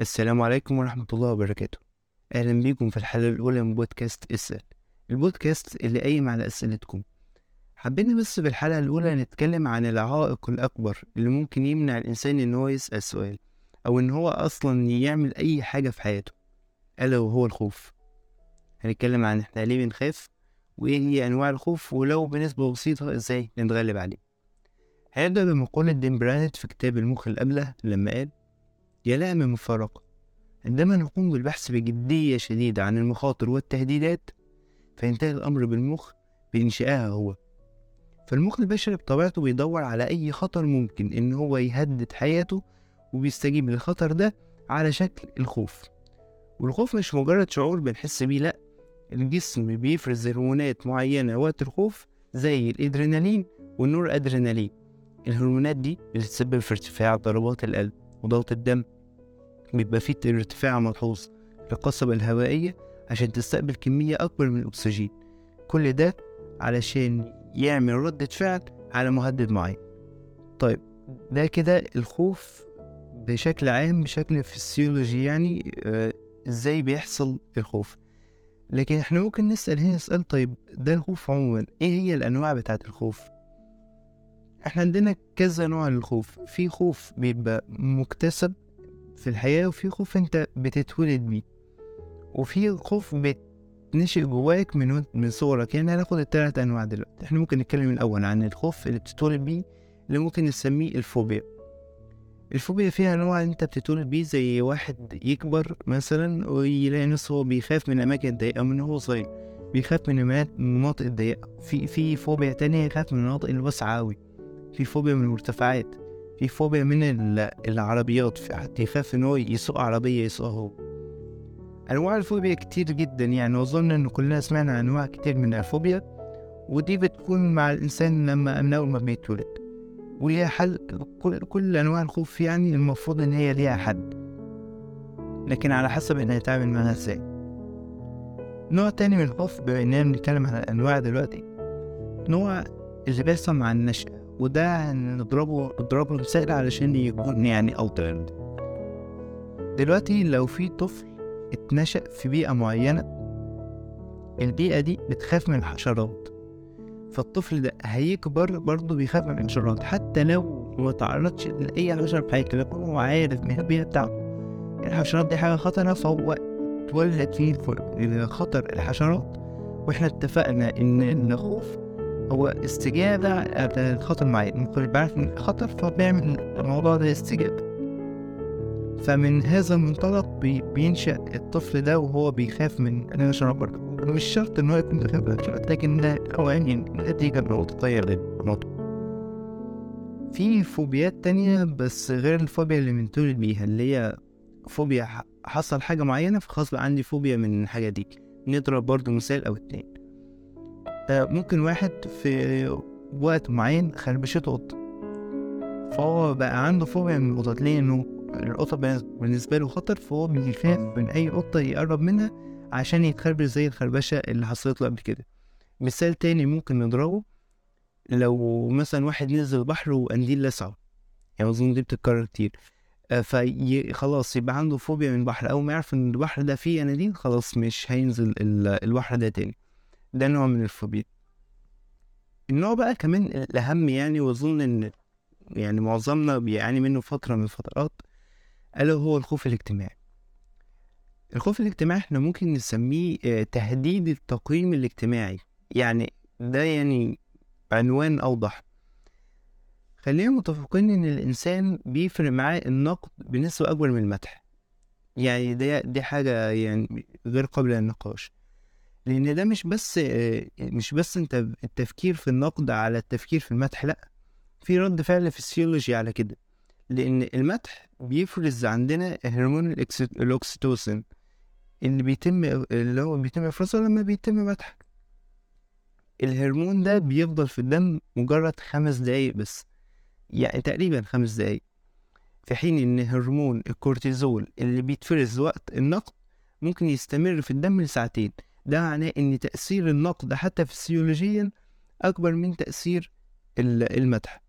السلام عليكم ورحمة الله وبركاته. أهلا بيكم في الحلقة الأولى من بودكاست إسأل. البودكاست اللي قايم على أسئلتكم. حبينا بس في الحلقة الأولى نتكلم عن العائق الأكبر اللي ممكن يمنع الإنسان إن هو يسأل سؤال أو إن هو أصلا يعمل أي حاجة في حياته ألا وهو الخوف. هنتكلم عن إحنا ليه بنخاف وإيه هي أنواع الخوف ولو بنسبة بسيطة إزاي نتغلب عليه. هنبدأ بمقولة دين برانت في كتاب المخ الأبلة لما قال يا لائم المفارقة عندما نقوم بالبحث بجدية شديدة عن المخاطر والتهديدات فينتهي الأمر بالمخ بإنشائها هو. فالمخ البشري بطبيعته بيدور على أي خطر ممكن إن هو يهدد حياته وبيستجيب للخطر ده على شكل الخوف. والخوف مش مجرد شعور بنحس بيه لأ الجسم بيفرز هرمونات معينة وقت الخوف زي الإدرينالين والنور أدرينالين الهرمونات دي بتتسبب في ارتفاع ضربات القلب وضغط الدم بيبقى فيه ارتفاع ملحوظ للقصبة الهوائية عشان تستقبل كمية أكبر من الأكسجين. كل ده علشان يعمل ردة فعل على مهدد معين. طيب ده كده الخوف بشكل عام بشكل فسيولوجي يعني آه إزاي بيحصل الخوف. لكن إحنا ممكن نسأل هنا سؤال طيب ده الخوف عموما إيه هي الأنواع بتاعت الخوف؟ إحنا عندنا كذا نوع للخوف. في خوف بيبقى مكتسب في الحياة وفي خوف أنت بتتولد بيه. وفي خوف بتنشئ جواك من من صغرك. يعني هناخد التلات أنواع دلوقتي. إحنا ممكن نتكلم الأول عن الخوف اللي بتتولد بيه اللي ممكن نسميه الفوبيا. الفوبيا فيها انواع أنت بتتولد بيه زي واحد يكبر مثلا ويلاقي نفسه هو بيخاف من أماكن ضيقة من هو صغير. بيخاف من المناطق الضيقة. في في فوبيا تانية يخاف من المناطق الواسعة أوي. في فوبيا من المرتفعات. في فوبيا من العربيات حد يخاف إن هو يسوق عربية يسوقها هو. أنواع الفوبيا كتير جدا يعني وأظن إن كلنا سمعنا عن أنواع كتير من الفوبيا ودي بتكون مع الإنسان لما من اول ما بيتولد. وليها حل كل, كل أنواع الخوف يعني المفروض إن هي ليها حد لكن على حسب إحنا نتعامل معاها إزاي. نوع تاني من الخوف بما إننا بنتكلم عن الأنواع دلوقتي نوع اللي بيحصل مع النشأة. وده نضربه نضربه مثال علشان يكون يعني أوضح دلوقتي لو في طفل اتنشأ في بيئة معينة البيئة دي بتخاف من الحشرات. فالطفل ده هيكبر برضه بيخاف من الحشرات. حتى لو ما تعرضش لأي حشرة في حياته لكن هو عارف من البيئة بتاعته الحشرات دي حاجة خطرة فهو اتولد فيه خطر الحشرات وإحنا اتفقنا إن الخوف هو استجابة لخطر معين ممكن بعرف من الخطر فبيعمل الموضوع ده استجابة. فمن هذا المنطلق بي بينشأ الطفل ده وهو بيخاف من الحشرات برضه. مش شرط إن هو يكون بيخاف لكن ده هو يعني نتيجة نقطتية للموضوع في فوبيات تانية بس غير الفوبيا اللي بنتولد بيها اللي هي فوبيا حصل حاجة معينة فخلاص بقى عندي فوبيا من الحاجة دي. نضرب برضه مثال أو اتنين. ممكن واحد في وقت معين خربشته قطة فهو بقى عنده فوبيا من القطط ليه؟ انه القطة بالنسبة له خطر فهو بيخاف من أي قطة يقرب منها عشان يتخربش زي الخربشة اللي حصلت له قبل كده. مثال تاني ممكن نضربه. لو مثلا واحد نزل البحر وقنديل لسعه يعني أظن دي بتتكرر كتير. في خلاص يبقى عنده فوبيا من البحر. أول ما يعرف إن البحر ده فيه أناديل خلاص مش هينزل البحر ده تاني. ده نوع من الفوبيا. النوع بقى كمان الأهم يعني وأظن إن يعني معظمنا بيعاني منه فترة من الفترات ألا هو الخوف الاجتماعي. الخوف الاجتماعي إحنا ممكن نسميه تهديد التقييم الاجتماعي. يعني ده يعني عنوان أوضح. خلينا متفقين إن الإنسان بيفرق معاه النقد بنسبة أكبر من المدح. يعني دي, دي حاجة يعني غير قابلة للنقاش. لأن ده مش بس مش بس أنت التفكير في النقد على التفكير في المدح لأ في رد فعل فسيولوجي على كده. لأن المدح بيفرز عندنا هرمون الأكسيتوسين اللي بيتم اللي هو بيتم إفرازه لما بيتم مدحك الهرمون ده بيفضل في الدم مجرد خمس دقايق بس يعني تقريبا خمس دقايق في حين إن هرمون الكورتيزول اللي بيتفرز وقت النقد ممكن يستمر في الدم لساعتين. ده معناه إن تأثير النقد حتى فسيولوجيا أكبر من تأثير المدح.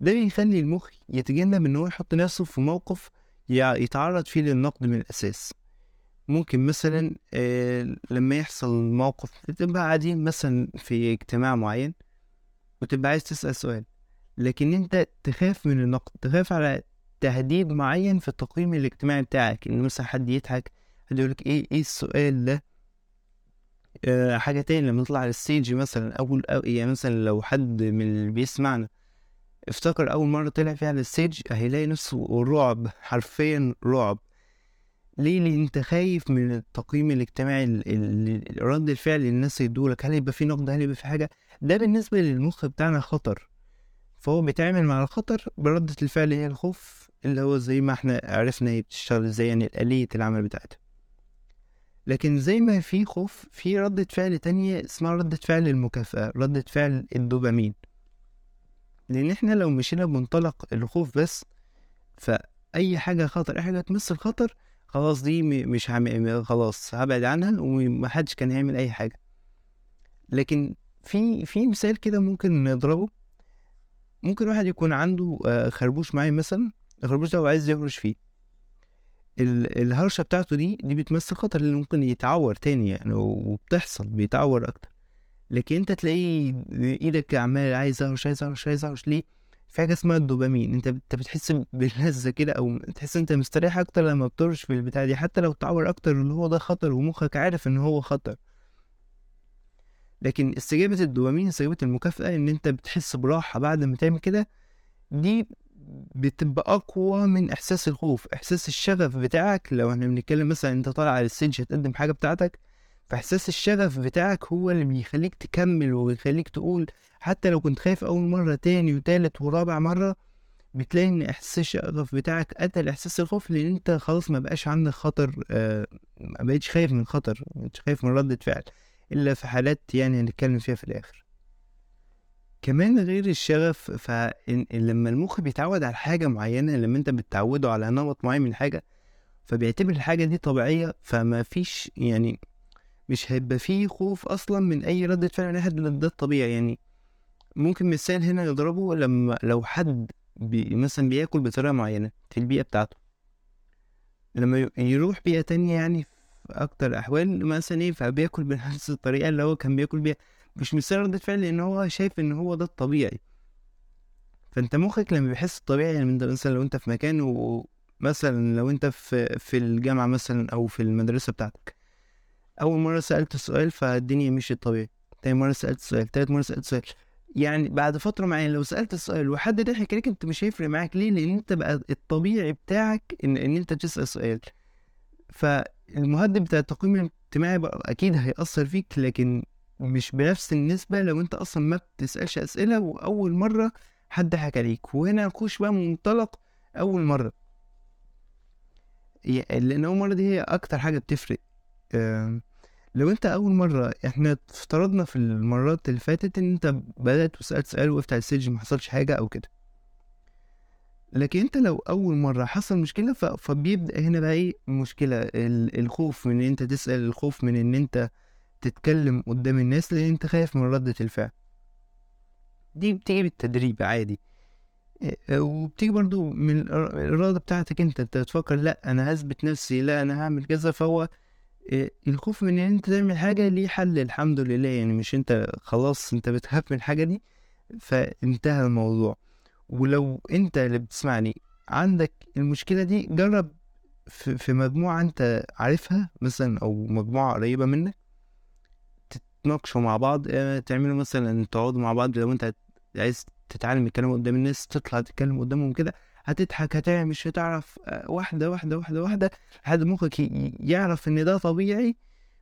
ده بيخلي المخ يتجنب إن هو يحط نفسه في موقف يتعرض فيه للنقد من الأساس. ممكن مثلا آه، لما يحصل موقف تبقى قاعدين مثلا في اجتماع معين وتبقى عايز تسأل سؤال لكن أنت تخاف من النقد تخاف على تهديد معين في التقييم الاجتماعي بتاعك إن مثلا حد يضحك حد يقولك إيه إيه السؤال ده؟ آه حاجة تاني لما نطلع على ال stage مثلا أول أو يعني مثلا لو حد من اللي بيسمعنا افتكر أول مرة طلع فيها على ال stage هيلاقي نفسه رعب حرفيا رعب. ليه؟ لأن أنت خايف من التقييم الاجتماعي ال- ال- رد الفعل اللي الناس يدولك هل يبقى في نقد؟ هل يبقى في حاجة؟ ده بالنسبة للمخ بتاعنا خطر. فهو بيتعامل مع الخطر بردة الفعل هي الخوف اللي هو زي ما إحنا عرفنا هي بتشتغل إزاي يعني آلية العمل بتاعتها. لكن زي ما في خوف في ردة فعل تانية اسمها ردة فعل المكافأة ردة فعل الدوبامين. لأن إحنا لو مشينا بمنطلق الخوف بس فأي حاجة خطر أي حاجة تمثل خطر خلاص دي مش هم... خلاص هبعد عنها ومحدش كان هيعمل أي حاجة. لكن في في مثال كده ممكن نضربه. ممكن واحد يكون عنده آه، خربوش معين مثلا الخربوش ده هو عايز يهرش فيه. ال- الهرشة بتاعته دي دي بتمثل خطر اللي ممكن يتعور تاني يعني وبتحصل بيتعور أكتر. لكن أنت تلاقيه إيدك عمال عايز اهرش عايز اهرش عايز اهرش ليه؟ في حاجة اسمها الدوبامين. أنت أنت بتحس باللذة كده أو تحس أنت مستريح أكتر لما بترش في البتاع دي حتى لو تعور أكتر اللي هو ده خطر ومخك عارف إن هو خطر. لكن استجابة الدوبامين استجابة المكافأة إن أنت بتحس براحة بعد ما تعمل كده دي بتبقى أقوى من إحساس الخوف. إحساس الشغف بتاعك لو إحنا بنتكلم مثلا أنت طالع على الستيج هتقدم حاجة بتاعتك فإحساس الشغف بتاعك هو اللي بيخليك تكمل ويخليك تقول حتى لو كنت خايف أول مرة تاني وتالت ورابع مرة بتلاقي إن إحساس الشغف بتاعك قتل إحساس الخوف لأن أنت خلاص ما بقاش عندك خطر آه ما بقتش خايف من خطر ما بقتش خايف من ردة فعل. إلا في حالات يعني هنتكلم فيها في الآخر. كمان غير الشغف فلما المخ بيتعود على حاجة معينة لما أنت بتعوده على نمط معين من حاجة فبيعتبر الحاجة دي طبيعية فما فيش يعني مش هيبقى فيه خوف أصلا من أي ردة فعل من لأن ده الطبيعي يعني. ممكن مثال هنا نضربه لما لو حد بي مثلا بياكل بطريقة معينة في البيئة بتاعته. لما يروح بيئة تانية يعني في أكتر الأحوال مثلا إيه فبياكل بنفس الطريقة اللي هو كان بياكل بيها. مش مثال ردة فعل لأن هو شايف إن هو ده الطبيعي. فأنت مخك لما بيحس الطبيعي يعني انت مثلا لو أنت في مكان ومثلا لو أنت في في الجامعة مثلا أو في المدرسة بتاعتك. أول مرة سألت السؤال فالدنيا مشيت طبيعي. تاني مرة سألت سؤال تالت مرة سألت سؤال يعني بعد فترة معينة لو سألت السؤال وحد ضحك عليك أنت مش هيفرق معاك. ليه؟ لأن أنت بقى الطبيعي بتاعك إن إن أنت تسأل سؤال. فالمهدد بتاع التقييم الاجتماعي أكيد هيأثر فيك لكن مش بنفس النسبة لو أنت أصلا ما بتسألش أسئلة وأول مرة حد ضحك عليك. وهنا نخش بقى من منطلق أول مرة. لأن أول مرة دي هي أكتر حاجة بتفرق. لو أنت أول مرة إحنا افترضنا في المرات اللي فاتت إن أنت بدأت وسألت سؤال وقفت على الستيج ما حصلش حاجة أو كده. لكن انت لو أول مرة حصل مشكلة ف... فبيبدأ هنا بقى إيه المشكلة ال... الخوف من إن أنت تسأل الخوف من إن أنت تتكلم قدام الناس لأن أنت خايف من ردة الفعل. دي بتيجي بالتدريب عادي. آه، وبتيجي برضو من الإر- الإرادة بتاعتك أنت أنت تفكر لأ أنا هثبت نفسي لأ أنا هعمل كذا فهو إيه، الخوف من إن أنت تعمل حاجة ليه حل؟ الحمد لله يعني مش أنت خلاص أنت بتخاف من الحاجة دي فانتهى الموضوع. ولو انت اللي بتسمعني عندك المشكلة دي جرب في, مجموعة انت عارفها مثلا أو مجموعة قريبة منك تتناقشوا مع بعض آه، تعملوا مثلا تقعدوا مع بعض لو انت عايز تتعلم الكلام قدام الناس تطلع تتكلم قدامهم كده هتضحك هتعمل مش هتعرف آه، واحدة واحدة واحدة واحدة لحد مخك يعرف إن ده طبيعي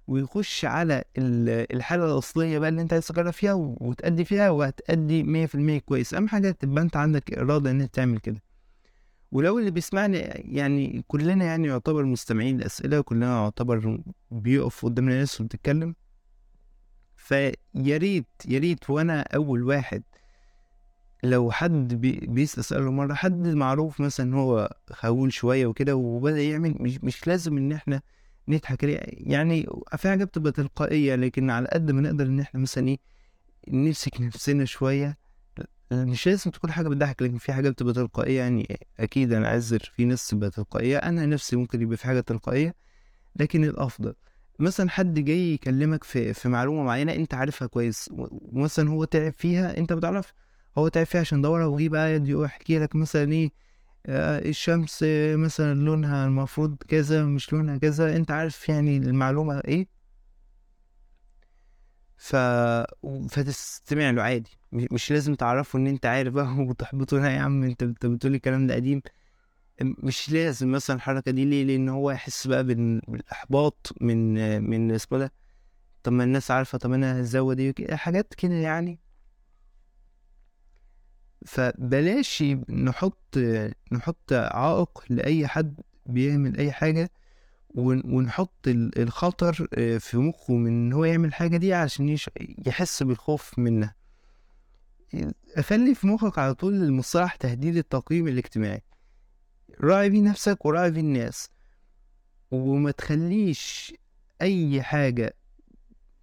ويخش على ال- الحالة الأصلية بقى اللي أنت عايز تجرب فيها وتأدي فيها وهتأدي مية في المية كويس. أهم حاجة تبقى أنت عندك إرادة إن أنت تعمل كده. ولو اللي بيسمعني يعني كلنا يعني يعتبر مستمعين لأسئلة كلنا يعتبر بيقف قدام الناس وبتتكلم فيا ريت يا ريت وأنا أول واحد لو حد بي بيسأل سؤال مرة حد معروف مثلا هو خجول شوية وكده وبدأ يعمل مش, مش لازم إن إحنا نضحك يعني في حاجة بتبقى تلقائية لكن على قد ما نقدر إن إحنا مثلا إيه نمسك نفسنا شوية مش لازم تكون حاجة بتضحك لكن في حاجة بتبقى تلقائية يعني أكيد أنا أعذر في ناس تبقى تلقائية أنا نفسي ممكن يبقى في حاجة تلقائية لكن الأفضل. مثلا حد جاي يكلمك في في معلومة معينة أنت عارفها كويس ومثلا هو تعب فيها أنت بتعرف هو تعب فيها عشان دورة وجي بقى يحكي لك مثلا إيه الشمس مثلا لونها المفروض كذا مش لونها كذا. أنت عارف يعني المعلومة إيه؟ ف فتستمع له عادي. مش لازم تعرفه إن أنت عارف بقى وتحبطه. لا يا عم أنت أنت بتقول الكلام ده قديم. مش لازم مثلا الحركة دي. ليه؟ لأن هو يحس بقى بالإحباط من من اسمه ده. طب ما الناس عارفة طب أنا هزود إيه؟ حاجات كده يعني. فبلاش نحط نحط عائق لأي حد بيعمل أي حاجة ونحط الخطر آه، في مخه من إن هو يعمل الحاجة دي عشان يحس بالخوف منها. خلي في مخك على طول المصطلح تهديد التقييم الاجتماعي. راعي بيه نفسك وراعي بيه الناس. وما تخليش أي حاجة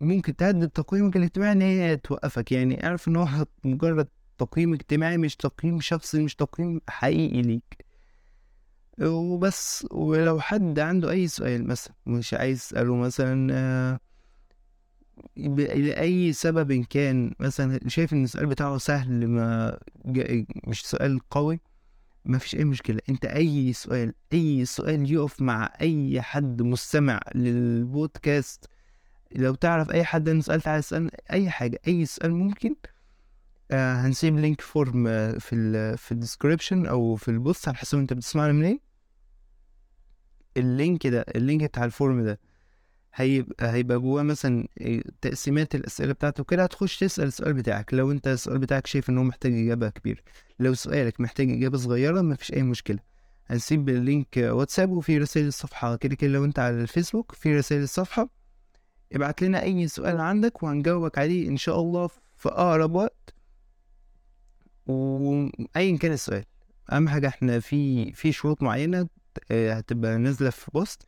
ممكن تهدد تقييمك الاجتماعي إن هي توقفك. يعني اعرف إن هو مجرد تقييم اجتماعي مش تقييم شخصي مش تقييم حقيقي ليك. وبس ولو حد عنده أي سؤال مثلا مش عايز أسأله مثلا آه، لأي سبب كان مثلا شايف إن السؤال بتاعه سهل ما مش سؤال قوي ما فيش أي مشكلة. أنت أي سؤال أي سؤال يقف مع أي حد مستمع للبودكاست لو تعرف أي حد أنا سألت سؤال أي حاجة أي سؤال ممكن هنسيب link form في ال في ال description أو في ال post. على حسب أنت بتسمعنا منين؟ ال link ده ال link بتاع ال form ده هيبقى هيبقى جواه مثلا تقسيمات الأسئلة بتاعته كده. هتخش تسأل السؤال بتاعك. لو أنت السؤال بتاعك شايف إن هو محتاج إجابة كبيرة. لو سؤالك محتاج إجابة صغيرة مفيش أي مشكلة. هنسيب ال link واتساب وفي رسائل الصفحة. كده كده لو أنت على الفيسبوك في رسائل الصفحة. ابعت لنا أي سؤال عندك وهنجاوبك عليه إن شاء الله في أقرب وقت. وايا كان السؤال أهم حاجة إحنا في في شروط معينة آه، هتبقى نازلة في بوست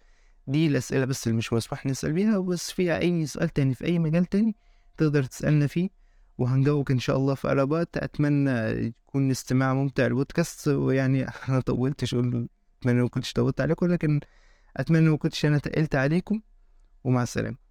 دي الأسئلة بس اللي مش مسموح نسأل بيها بس في أي سؤال تاني في أي مجال تاني تقدر تسألنا فيه وهنجاوبك إن شاء الله في قرابات أتمنى يكون استماع ممتع البودكاست ويعني أنا طولتش أقول أتمنى ما كنتش طولت عليكم لكن أتمنى ما كنتش أنا تقلت عليكم ومع السلامة.